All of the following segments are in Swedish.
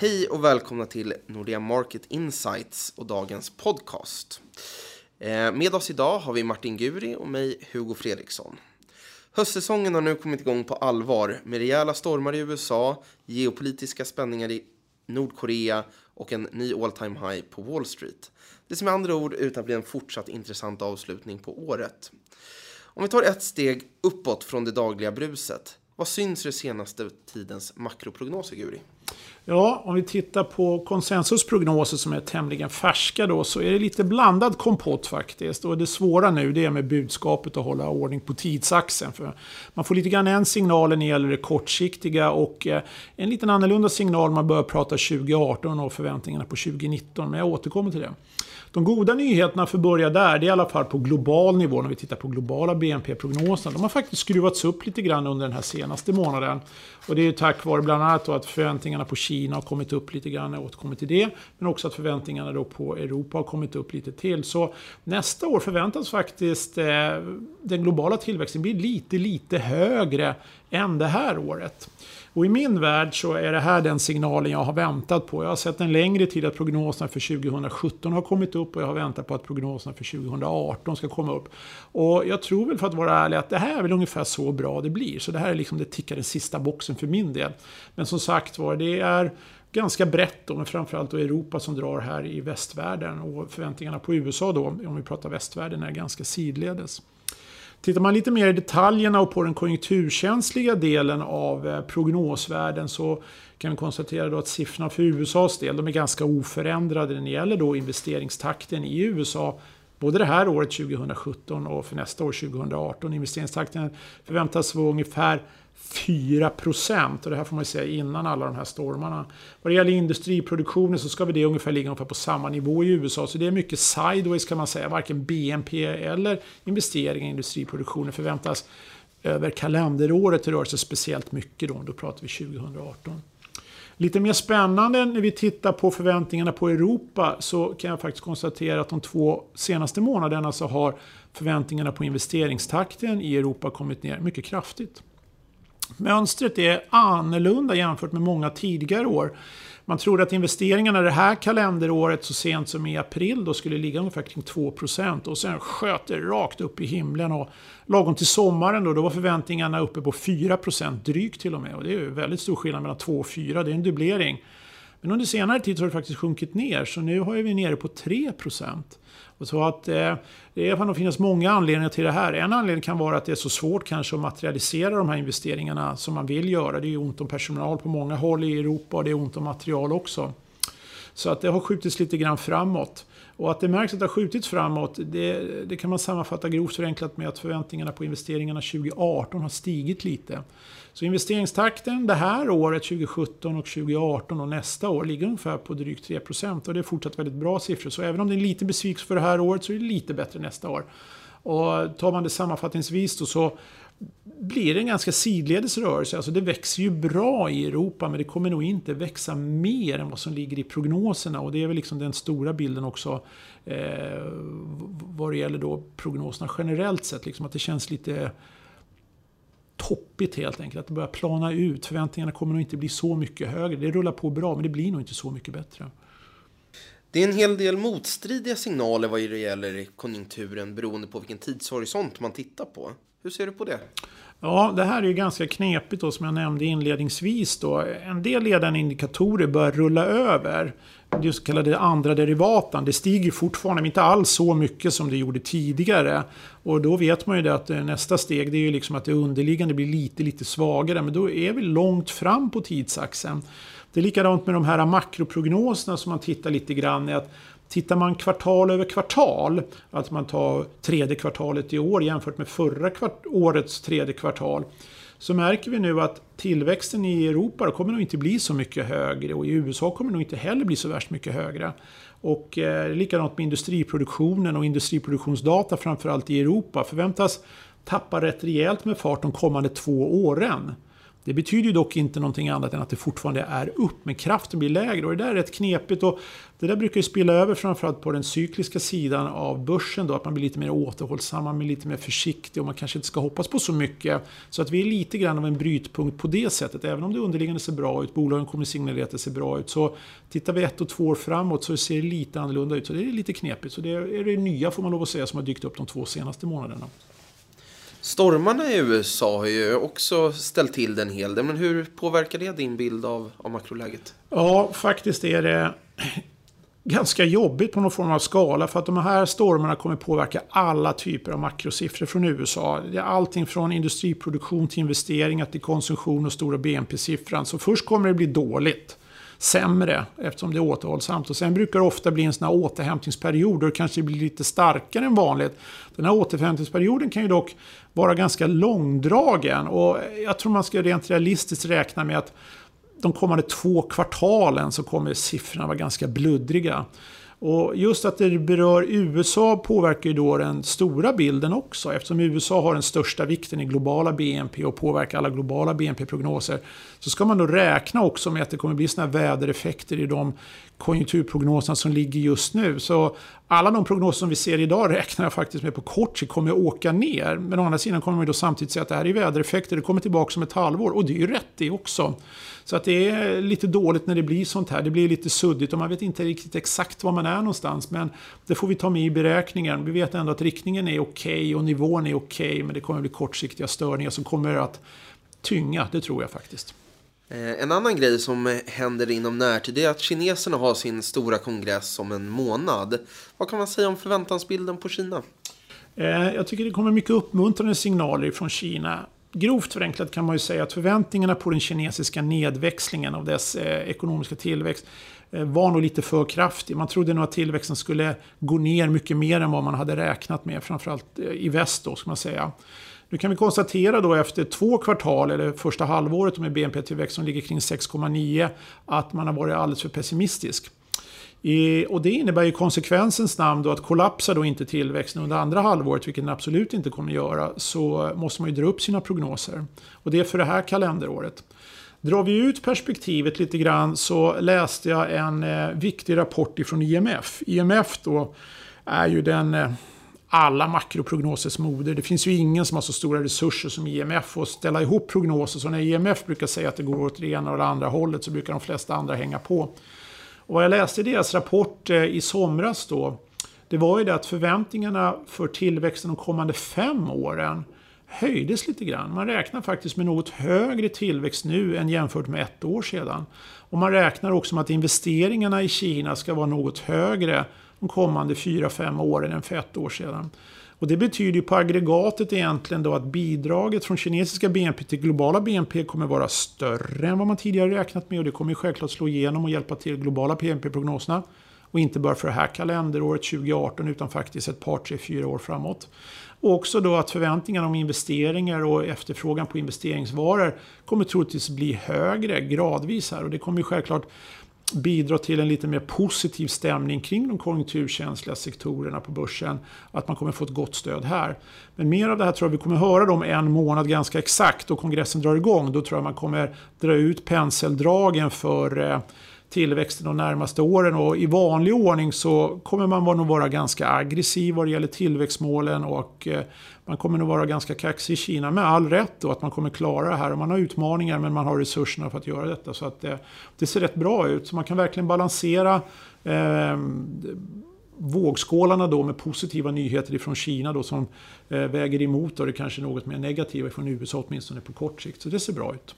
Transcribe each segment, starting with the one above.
Hej och välkomna till Nordea Market Insights och dagens podcast. Eh, med oss idag har vi Martin Guri och mig, Hugo Fredriksson. Höstsäsongen har nu kommit igång på allvar med rejäla stormar i USA, geopolitiska spänningar i Nordkorea och en ny all time high på Wall Street. Det ser med andra ord ut att bli en fortsatt intressant avslutning på året. Om vi tar ett steg uppåt från det dagliga bruset, vad syns i den senaste tidens makroprognoser, Guri? Ja, om vi tittar på konsensusprognoser som är tämligen färska då så är det lite blandad kompott faktiskt. Och det svåra nu det är med budskapet att hålla ordning på tidsaxeln. För man får lite grann en signal när det gäller det kortsiktiga och eh, en liten annorlunda signal man börjar prata 2018 och förväntningarna på 2019. Men jag återkommer till det. De goda nyheterna för att börja där, det är i alla fall på global nivå när vi tittar på globala BNP-prognoserna. De har faktiskt skruvats upp lite grann under den här senaste månaden. Och det är tack vare bland annat att förväntningarna på Kina har kommit upp lite grann, jag återkommer till det. Men också att förväntningarna då på Europa har kommit upp lite till. Så nästa år förväntas faktiskt eh, den globala tillväxten bli lite, lite högre än det här året. Och i min värld så är det här den signalen jag har väntat på. Jag har sett en längre tid att prognoserna för 2017 har kommit upp och jag har väntat på att prognoserna för 2018 ska komma upp. Och jag tror väl för att vara ärlig att det här är väl ungefär så bra det blir. Så det här är liksom det tickar den sista boxen för min del. Men som sagt var, det är ganska brett då, men framförallt då Europa som drar här i västvärlden. Och förväntningarna på USA då, om vi pratar västvärlden, är ganska sidledes. Tittar man lite mer i detaljerna och på den konjunkturkänsliga delen av eh, prognosvärlden prognosvärden så kan vi konstatera då att siffrorna för USAs del de är ganska oförändrade när det gäller då investeringstakten i USA. Både det här året 2017 och för nästa år 2018. Investeringstakten förväntas vara ungefär 4 procent. Och det här får man säga innan alla de här stormarna. Vad det gäller industriproduktionen så ska vi det ungefär ligga ungefär på samma nivå i USA. Så det är mycket sideways kan man säga. Varken BNP eller investeringar i industriproduktionen förväntas över kalenderåret röra sig speciellt mycket då. Då pratar vi 2018. Lite mer spännande när vi tittar på förväntningarna på Europa så kan jag faktiskt konstatera att de två senaste månaderna så har förväntningarna på investeringstakten i Europa kommit ner mycket kraftigt. Mönstret är annorlunda jämfört med många tidigare år. Man trodde att investeringarna det här kalenderåret så sent som i april då skulle ligga ungefär kring 2% och sen sköt det rakt upp i himlen och lagom till sommaren då, då var förväntningarna uppe på 4% drygt till och med. Och det är ju väldigt stor skillnad mellan 2 och 4, det är en dubblering. Men under senare tid så har det faktiskt sjunkit ner så nu har vi nere på 3%. Och så att, eh, det kan nog finnas många anledningar till det här. En anledning kan vara att det är så svårt kanske att materialisera de här investeringarna som man vill göra. Det är ju ont om personal på många håll i Europa och det är ont om material också. Så att det har skjutits lite grann framåt. Och att det märks att det har skjutits framåt, det, det kan man sammanfatta grovt förenklat med att förväntningarna på investeringarna 2018 har stigit lite. Så investeringstakten det här året, 2017 och 2018 och nästa år ligger ungefär på drygt 3 och det är fortsatt väldigt bra siffror. Så även om det är lite besvikelse för det här året så är det lite bättre nästa år. Och tar man det sammanfattningsvis då så blir det en ganska sidledes rörelse. Alltså det växer ju bra i Europa men det kommer nog inte växa mer än vad som ligger i prognoserna. Och det är väl liksom den stora bilden också eh, vad det gäller då prognoserna generellt sett. Liksom att det känns lite toppigt helt enkelt. Att det börjar plana ut. Förväntningarna kommer nog inte bli så mycket högre. Det rullar på bra men det blir nog inte så mycket bättre. Det är en hel del motstridiga signaler vad det gäller konjunkturen beroende på vilken tidshorisont man tittar på. Hur ser du på det? Ja, det här är ju ganska knepigt då, som jag nämnde inledningsvis. Då. En del ledande indikatorer börjar rulla över. Det så kallade andra derivatan. Det stiger fortfarande, men inte alls så mycket som det gjorde tidigare. Och då vet man ju det att eh, nästa steg det är ju liksom att det underliggande blir lite, lite svagare. Men då är vi långt fram på tidsaxeln. Det är likadant med de här makroprognoserna som man tittar lite grann i. Att Tittar man kvartal över kvartal, att man tar tredje kvartalet i år jämfört med förra årets tredje kvartal, så märker vi nu att tillväxten i Europa kommer nog inte bli så mycket högre och i USA kommer nog inte heller bli så värst mycket högre. Och eh, likadant med industriproduktionen och industriproduktionsdata framförallt i Europa förväntas tappa rätt rejält med fart de kommande två åren. Det betyder ju dock inte någonting annat än att det fortfarande är upp, men kraften blir lägre. Och det där är rätt knepigt. Och det där brukar ju spilla över framförallt på den cykliska sidan av börsen. Då, att man blir lite mer återhållsam, man blir lite mer försiktig och man kanske inte ska hoppas på så mycket. Så att vi är lite grann av en brytpunkt på det sättet. Även om det underliggande ser bra ut, bolagen kommer signalera att det ser bra ut. Så tittar vi ett och två år framåt så ser det lite annorlunda ut. Så det är lite knepigt. Så det är det nya får man lov att säga som har dykt upp de två senaste månaderna. Stormarna i USA har ju också ställt till det en hel del. Men hur påverkar det din bild av, av makroläget? Ja, faktiskt är det ganska jobbigt på någon form av skala. För att de här stormarna kommer påverka alla typer av makrosiffror från USA. Det är allting från industriproduktion till investeringar till konsumtion och stora BNP-siffran. Så först kommer det bli dåligt sämre eftersom det är återhållsamt. Och sen brukar det ofta bli en sån här återhämtningsperiod och det kanske blir lite starkare än vanligt. Den här återhämtningsperioden kan ju dock vara ganska långdragen och jag tror man ska rent realistiskt räkna med att de kommande två kvartalen så kommer siffrorna vara ganska bluddriga. Och just att det berör USA påverkar ju då den stora bilden också. Eftersom USA har den största vikten i globala BNP och påverkar alla globala BNP-prognoser. Så ska man då räkna också med att det kommer bli såna här vädereffekter i de konjunkturprognoserna som ligger just nu. Så alla de prognoser som vi ser idag räknar jag faktiskt med på kort sikt kommer att åka ner. Men å andra sidan kommer man då samtidigt säga att det här är vädereffekter, det kommer tillbaka om ett halvår. Och det är ju rätt det också. Så att det är lite dåligt när det blir sånt här. Det blir lite suddigt och man vet inte riktigt exakt var man är någonstans. Men det får vi ta med i beräkningen. Vi vet ändå att riktningen är okej okay och nivån är okej. Okay, men det kommer bli kortsiktiga störningar som kommer att tynga, det tror jag faktiskt. Eh, en annan grej som händer inom närtid är att kineserna har sin stora kongress om en månad. Vad kan man säga om förväntansbilden på Kina? Eh, jag tycker det kommer mycket uppmuntrande signaler från Kina. Grovt förenklat kan man ju säga att förväntningarna på den kinesiska nedväxlingen av dess eh, ekonomiska tillväxt eh, var nog lite för kraftig. Man trodde nog att tillväxten skulle gå ner mycket mer än vad man hade räknat med, framförallt eh, i väst då, ska man säga. Nu kan vi konstatera då efter två kvartal, eller första halvåret med BNP-tillväxt som ligger kring 6,9, att man har varit alldeles för pessimistisk och det innebär i konsekvensens namn då att kollapsar då inte tillväxten under andra halvåret, vilket den absolut inte kommer att göra, så måste man ju dra upp sina prognoser. Och det är för det här kalenderåret. Drar vi ut perspektivet lite grann så läste jag en eh, viktig rapport ifrån IMF. IMF då är ju den eh, alla makroprognosers moder. Det finns ju ingen som har så stora resurser som IMF att ställa ihop prognoser. Så när IMF brukar säga att det går åt det ena och det andra hållet så brukar de flesta andra hänga på. Och vad jag läste i deras rapport eh, i somras då, det var ju det att förväntningarna för tillväxten de kommande fem åren höjdes lite grann. Man räknar faktiskt med något högre tillväxt nu än jämfört med ett år sedan. Och man räknar också med att investeringarna i Kina ska vara något högre de kommande 4-5 åren än för ett år sedan. Och det betyder ju på aggregatet egentligen då att bidraget från kinesiska BNP till globala BNP kommer vara större än vad man tidigare räknat med och det kommer självklart slå igenom och hjälpa till globala BNP-prognoserna. Och inte bara för det här kalenderåret 2018 utan faktiskt ett par, tre, fyra år framåt. Och också då att förväntningarna om investeringar och efterfrågan på investeringsvaror kommer troligtvis bli högre gradvis här och det kommer ju självklart bidra till en lite mer positiv stämning kring de konjunkturkänsliga sektorerna på börsen. Att man kommer få ett gott stöd här. Men mer av det här tror jag vi kommer höra om en månad ganska exakt och kongressen drar igång. Då tror jag man kommer dra ut penseldragen för eh, tillväxten de närmaste åren. Och I vanlig ordning så kommer man nog vara ganska aggressiv vad det gäller tillväxtmålen och eh, man kommer nog vara ganska kaxig i Kina med all rätt då att man kommer klara det här. Och man har utmaningar men man har resurserna för att göra detta. Så att det, det ser rätt bra ut. Så man kan verkligen balansera eh, vågskålarna då med positiva nyheter ifrån Kina då som eh, väger emot då det kanske något mer negativa från USA åtminstone på kort sikt. Så det ser bra ut.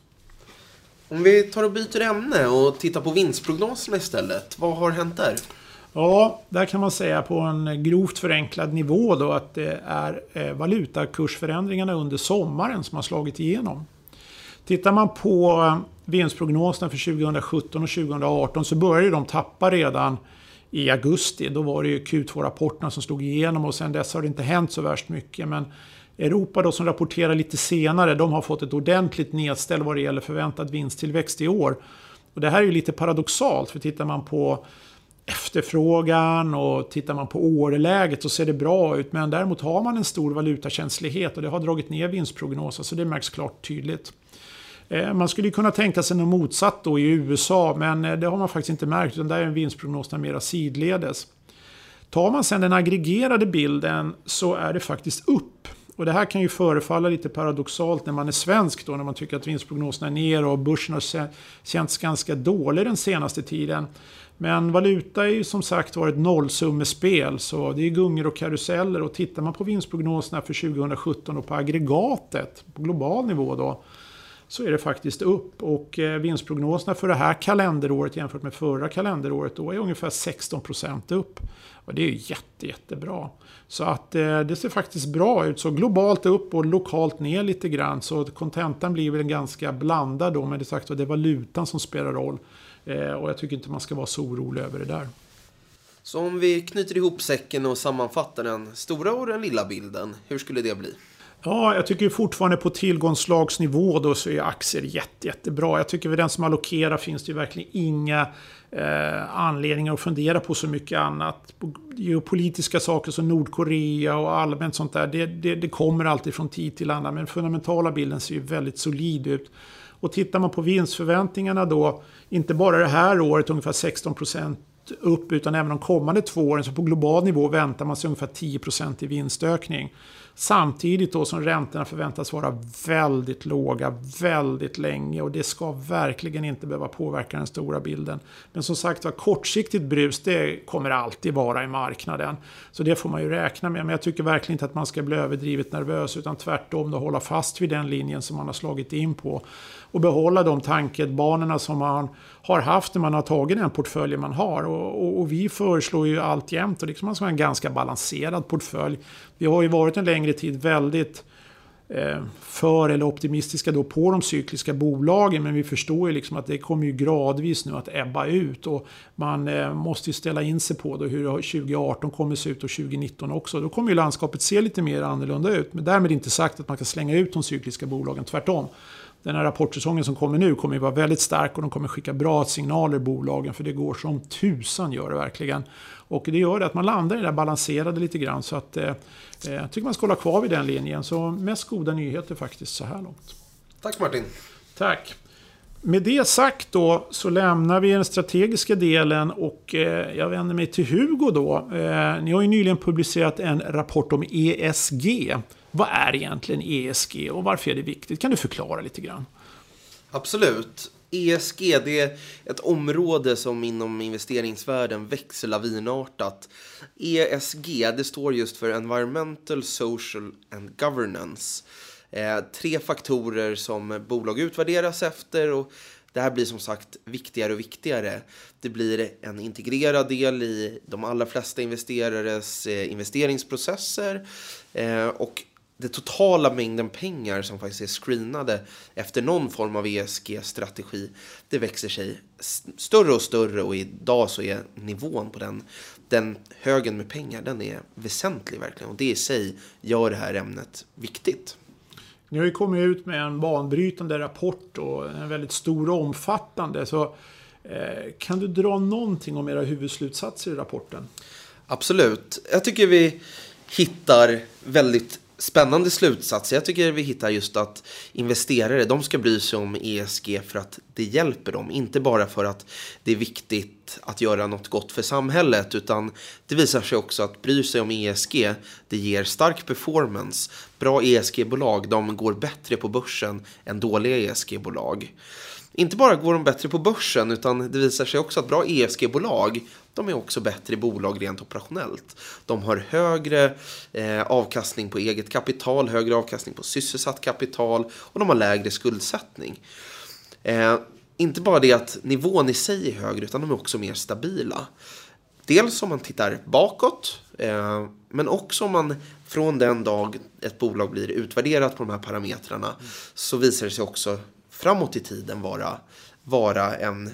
Om vi tar och byter ämne och tittar på vinstprognoserna istället. Vad har hänt där? Ja, där kan man säga på en grovt förenklad nivå då att det är eh, valutakursförändringarna under sommaren som har slagit igenom. Tittar man på eh, vinstprognoserna för 2017 och 2018 så började de tappa redan i augusti. Då var det ju Q2-rapporterna som slog igenom och sen dess har det inte hänt så värst mycket. Men Europa då som rapporterar lite senare, de har fått ett ordentligt nedställ vad det gäller förväntad vinsttillväxt i år. Och det här är ju lite paradoxalt, för tittar man på efterfrågan och tittar man på årläget så ser det bra ut. Men däremot har man en stor valutakänslighet och det har dragit ner vinstprognoser så det märks klart tydligt. Eh, man skulle kunna tänka sig något motsatt då i USA, men eh, det har man faktiskt inte märkt. Utan där är vinstprognoserna mera sidledes. Tar man sen den aggregerade bilden så är det faktiskt upp. Och det här kan ju förefalla lite paradoxalt när man är svensk då, när man tycker att vinstprognoserna är ner och börsen har känts ganska dålig den senaste tiden. Men valuta är ju som sagt var ett nollsummespel, så det är gungor och karuseller. Och tittar man på vinstprognoserna för 2017 och på aggregatet, på global nivå då, så är det faktiskt upp. Och eh, vinstprognoserna för det här kalenderåret jämfört med förra kalenderåret då är ungefär 16% upp. Och det är jätte, jättebra. Så att eh, det ser faktiskt bra ut. Så globalt upp och lokalt ner lite grann. Så kontentan blir väl ganska blandad då. Men det sagt det är valutan som spelar roll. Eh, och jag tycker inte man ska vara så orolig över det där. Så om vi knyter ihop säcken och sammanfattar den stora och den lilla bilden, hur skulle det bli? Ja, jag tycker fortfarande på tillgångslagsnivå då så är aktier jätte, jättebra. Jag tycker för den som allokerar finns det ju verkligen inga eh, anledningar att fundera på så mycket annat. Geopolitiska saker som Nordkorea och allmänt sånt där, det, det, det kommer alltid från tid till annan. Men fundamentala bilden ser ju väldigt solid ut. Och tittar man på vinstförväntningarna då, inte bara det här året ungefär 16 procent upp, utan även de kommande två åren, så på global nivå väntar man sig ungefär 10 % i vinstökning. Samtidigt då som räntorna förväntas vara väldigt låga väldigt länge och det ska verkligen inte behöva påverka den stora bilden. Men som sagt var, kortsiktigt brus det kommer alltid vara i marknaden. Så det får man ju räkna med. Men jag tycker verkligen inte att man ska bli överdrivet nervös utan tvärtom då hålla fast vid den linjen som man har slagit in på. Och behålla de tankebanorna som man har haft när man har tagit den portföljen man har. Och, och, och vi föreslår ju alltjämt att liksom man ska ha en ganska balanserad portfölj. Vi har ju varit en längre tid väldigt eh, för eller optimistiska då på de cykliska bolagen. Men vi förstår ju liksom att det kommer ju gradvis nu att ebba ut. Och man eh, måste ju ställa in sig på då hur 2018 kommer se ut och 2019 också. Då kommer ju landskapet se lite mer annorlunda ut. Men därmed inte sagt att man kan slänga ut de cykliska bolagen, tvärtom den här rapportsäsongen som kommer nu kommer att vara väldigt stark och de kommer skicka bra signaler bolagen för det går som tusan gör det verkligen. Och det gör det att man landar i det där balanserade lite grann så att eh, eh, jag tycker man ska hålla kvar vid den linjen. Så mest goda nyheter faktiskt så här långt. Tack Martin. Tack. Med det sagt då så lämnar vi den strategiska delen och eh, jag vänder mig till Hugo då. Eh, ni har ju nyligen publicerat en rapport om ESG. Vad är egentligen ESG och varför är det viktigt? Kan du förklara lite grann? Absolut. ESG det är ett område som inom investeringsvärlden växer lavinartat. ESG det står just för Environmental, Social and Governance. Eh, tre faktorer som bolag utvärderas efter och det här blir som sagt viktigare och viktigare. Det blir en integrerad del i de allra flesta investerares eh, investeringsprocesser eh, och den totala mängden pengar som faktiskt är screenade efter någon form av ESG-strategi, det växer sig större och större och idag så är nivån på den, den högen med pengar, den är väsentlig verkligen och det i sig gör det här ämnet viktigt. Ni har ju kommit ut med en banbrytande rapport och en väldigt stor och omfattande. Så, eh, kan du dra någonting om era huvudslutsatser i rapporten? Absolut. Jag tycker vi hittar väldigt spännande slutsats. Jag tycker vi hittar just att investerare, de ska bry sig om ESG för att det hjälper dem. Inte bara för att det är viktigt att göra något gott för samhället, utan det visar sig också att bry sig om ESG, det ger stark performance. Bra ESG-bolag, de går bättre på börsen än dåliga ESG-bolag. Inte bara går de bättre på börsen, utan det visar sig också att bra ESG-bolag, de är också bättre i bolag rent operationellt. De har högre eh, avkastning på eget kapital, högre avkastning på sysselsatt kapital och de har lägre skuldsättning. Eh, inte bara det att nivån i sig är högre, utan de är också mer stabila. Dels om man tittar bakåt, eh, men också om man från den dag ett bolag blir utvärderat på de här parametrarna mm. så visar det sig också framåt i tiden vara, vara en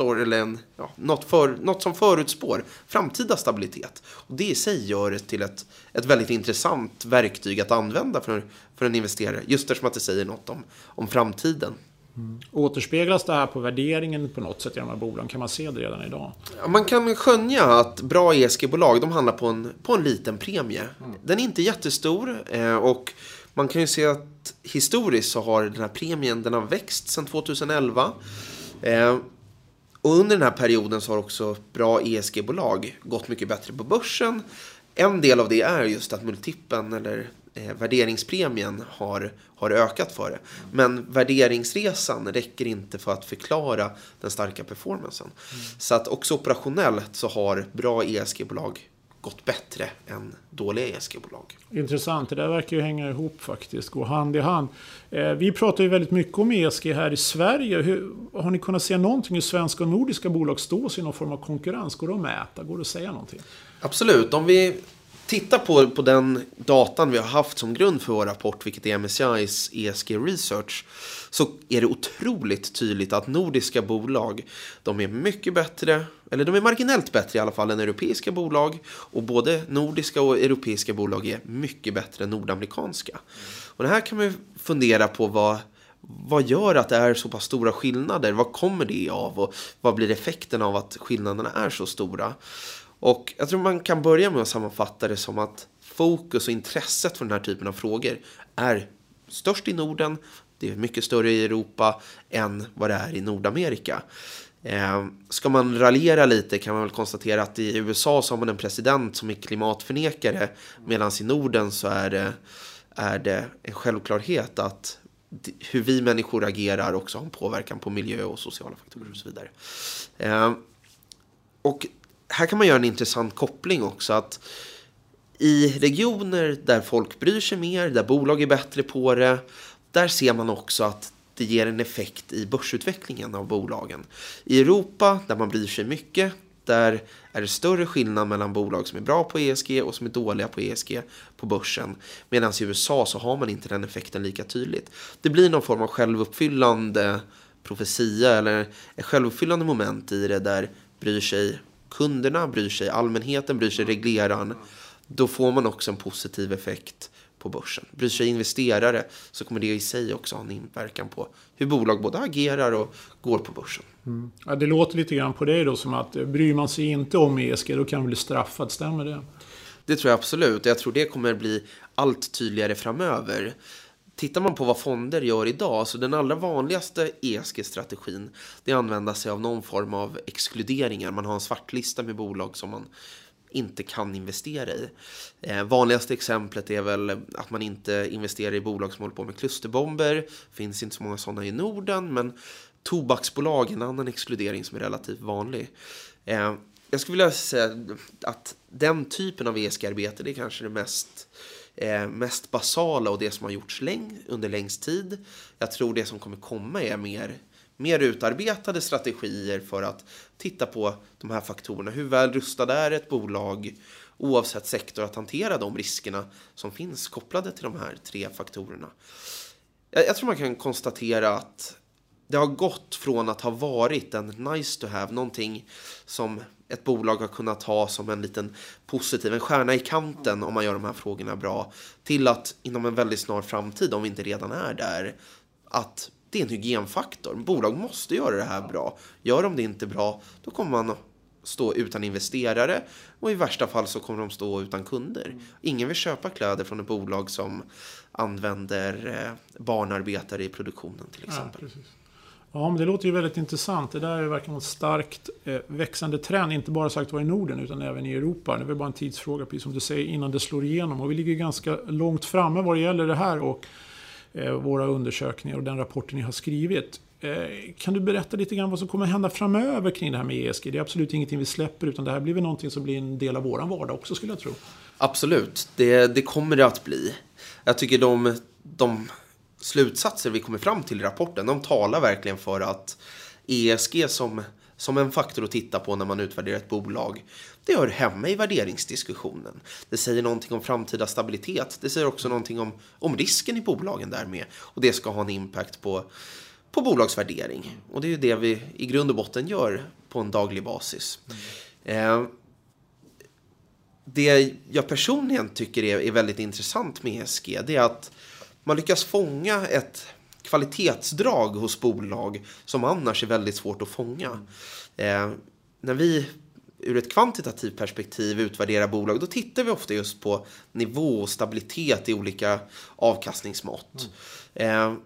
prediktor eller en, ja, något, för, något som förutspår framtida stabilitet. Och det i sig gör det till ett, ett väldigt intressant verktyg att använda för, för en investerare. Just eftersom att det säger något om, om framtiden. Mm. Återspeglas det här på värderingen på något sätt i de här bolagen? Kan man se det redan idag? Man kan skönja att bra ESG-bolag de handlar på en, på en liten premie. Mm. Den är inte jättestor eh, och man kan ju se att historiskt så har den här premien den har växt sedan 2011. Och under den här perioden så har också bra ESG-bolag gått mycket bättre på börsen. En del av det är just att multipeln eller eh, värderingspremien har, har ökat för det. Men värderingsresan räcker inte för att förklara den starka performancen. Mm. Så att också operationellt så har bra ESG-bolag gått bättre än dåliga ESG-bolag. Intressant, det där verkar ju hänga ihop faktiskt, gå hand i hand. Eh, vi pratar ju väldigt mycket om ESG här i Sverige. Hur, har ni kunnat se någonting hur svenska och nordiska bolag står sig i någon form av konkurrens? Går det att mäta? Går det att säga någonting? Absolut, om vi tittar på, på den datan vi har haft som grund för vår rapport, vilket är MSCI's ESG Research, så är det otroligt tydligt att nordiska bolag, de är mycket bättre, eller de är marginellt bättre i alla fall än europeiska bolag. Och både nordiska och europeiska bolag är mycket bättre än nordamerikanska. Och det här kan man fundera på vad, vad gör att det är så pass stora skillnader? Vad kommer det av? Och vad blir effekten av att skillnaderna är så stora? Och jag tror man kan börja med att sammanfatta det som att fokus och intresset för den här typen av frågor är störst i Norden. Det är mycket större i Europa än vad det är i Nordamerika. Eh, ska man raljera lite kan man väl konstatera att i USA så har man en president som är klimatförnekare medan i Norden så är det, är det en självklarhet att hur vi människor agerar också har en påverkan på miljö och sociala faktorer och så vidare. Eh, och här kan man göra en intressant koppling också. att I regioner där folk bryr sig mer, där bolag är bättre på det, där ser man också att det ger en effekt i börsutvecklingen av bolagen. I Europa, där man bryr sig mycket, där är det större skillnad mellan bolag som är bra på ESG och som är dåliga på ESG på börsen. Medan i USA så har man inte den effekten lika tydligt. Det blir någon form av självuppfyllande profetia eller ett självuppfyllande moment i det där bryr sig kunderna, bryr sig allmänheten, bryr sig regleraren, då får man också en positiv effekt på börsen. Bryr sig investerare så kommer det i sig också ha en inverkan på hur bolag både agerar och går på börsen. Mm. Ja, det låter lite grann på dig då som att eh, bryr man sig inte om ESG då kan man bli straffad, stämmer det? Det tror jag absolut. Jag tror det kommer bli allt tydligare framöver. Tittar man på vad fonder gör idag, så den allra vanligaste ESG-strategin, det är att använda sig av någon form av exkluderingar. Man har en svartlista med bolag som man inte kan investera i. Eh, vanligaste exemplet är väl att man inte investerar i bolag som håller på med klusterbomber. finns inte så många sådana i Norden, men tobaksbolag är en annan exkludering som är relativt vanlig. Eh, jag skulle vilja säga att den typen av ESG-arbete, det är kanske det mest eh, mest basala och det som har gjorts läng under längst tid. Jag tror det som kommer komma är mer, mer utarbetade strategier för att titta på de här faktorerna. Hur väl rustad är ett bolag oavsett sektor att hantera de riskerna som finns kopplade till de här tre faktorerna. Jag, jag tror man kan konstatera att det har gått från att ha varit en nice to have, någonting som ett bolag har kunnat ha som en liten positiv, en stjärna i kanten om man gör de här frågorna bra, till att inom en väldigt snar framtid, om vi inte redan är där, att det är en hygienfaktor. Bolag måste göra det här bra. Gör de det inte bra, då kommer man stå utan investerare och i värsta fall så kommer de stå utan kunder. Ingen vill köpa kläder från ett bolag som använder eh, barnarbetare i produktionen till exempel. Ja, Ja, men det låter ju väldigt intressant. Det där är verkligen en starkt eh, växande trend, inte bara sagt var i Norden utan även i Europa. Det är väl bara en tidsfråga, precis som du säger, innan det slår igenom. Och vi ligger ganska långt framme vad det gäller det här och eh, våra undersökningar och den rapporten ni har skrivit. Eh, kan du berätta lite grann vad som kommer hända framöver kring det här med ESG? Det är absolut ingenting vi släpper, utan det här blir väl någonting som blir en del av våran vardag också, skulle jag tro. Absolut, det, det kommer det att bli. Jag tycker de, de slutsatser vi kommer fram till i rapporten, de talar verkligen för att ESG som, som en faktor att titta på när man utvärderar ett bolag, det hör hemma i värderingsdiskussionen. Det säger någonting om framtida stabilitet. Det säger också någonting om, om risken i bolagen därmed. Och det ska ha en impact på, på bolagsvärdering. Och det är ju det vi i grund och botten gör på en daglig basis. Mm. Eh, det jag personligen tycker är, är väldigt intressant med ESG, det är att man lyckas fånga ett kvalitetsdrag hos bolag som annars är väldigt svårt att fånga. Eh, när vi ur ett kvantitativt perspektiv utvärderar bolag, då tittar vi ofta just på nivå och stabilitet i olika avkastningsmått. Mm. Eh,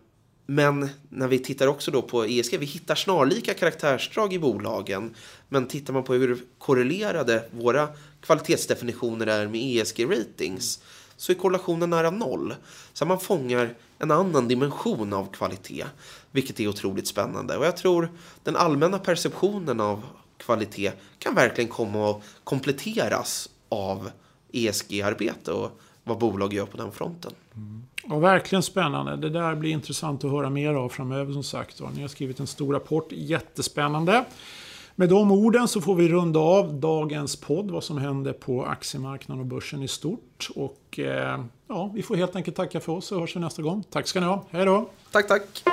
men när vi tittar också då på ESG, vi hittar snarlika karaktärsdrag i bolagen. Men tittar man på hur korrelerade våra kvalitetsdefinitioner är med ESG-ratings så är korrelationen nära noll. Så man fångar en annan dimension av kvalitet, vilket är otroligt spännande. Och jag tror den allmänna perceptionen av kvalitet kan verkligen komma att kompletteras av ESG-arbete och vad bolag gör på den fronten. Mm. Ja, verkligen spännande. Det där blir intressant att höra mer av framöver som sagt. Ni har skrivit en stor rapport, jättespännande. Med de orden så får vi runda av dagens podd, vad som händer på aktiemarknaden och börsen i stort. Och eh, ja, vi får helt enkelt tacka för oss och hörs vi nästa gång. Tack ska ni ha. Hej då! Tack, tack!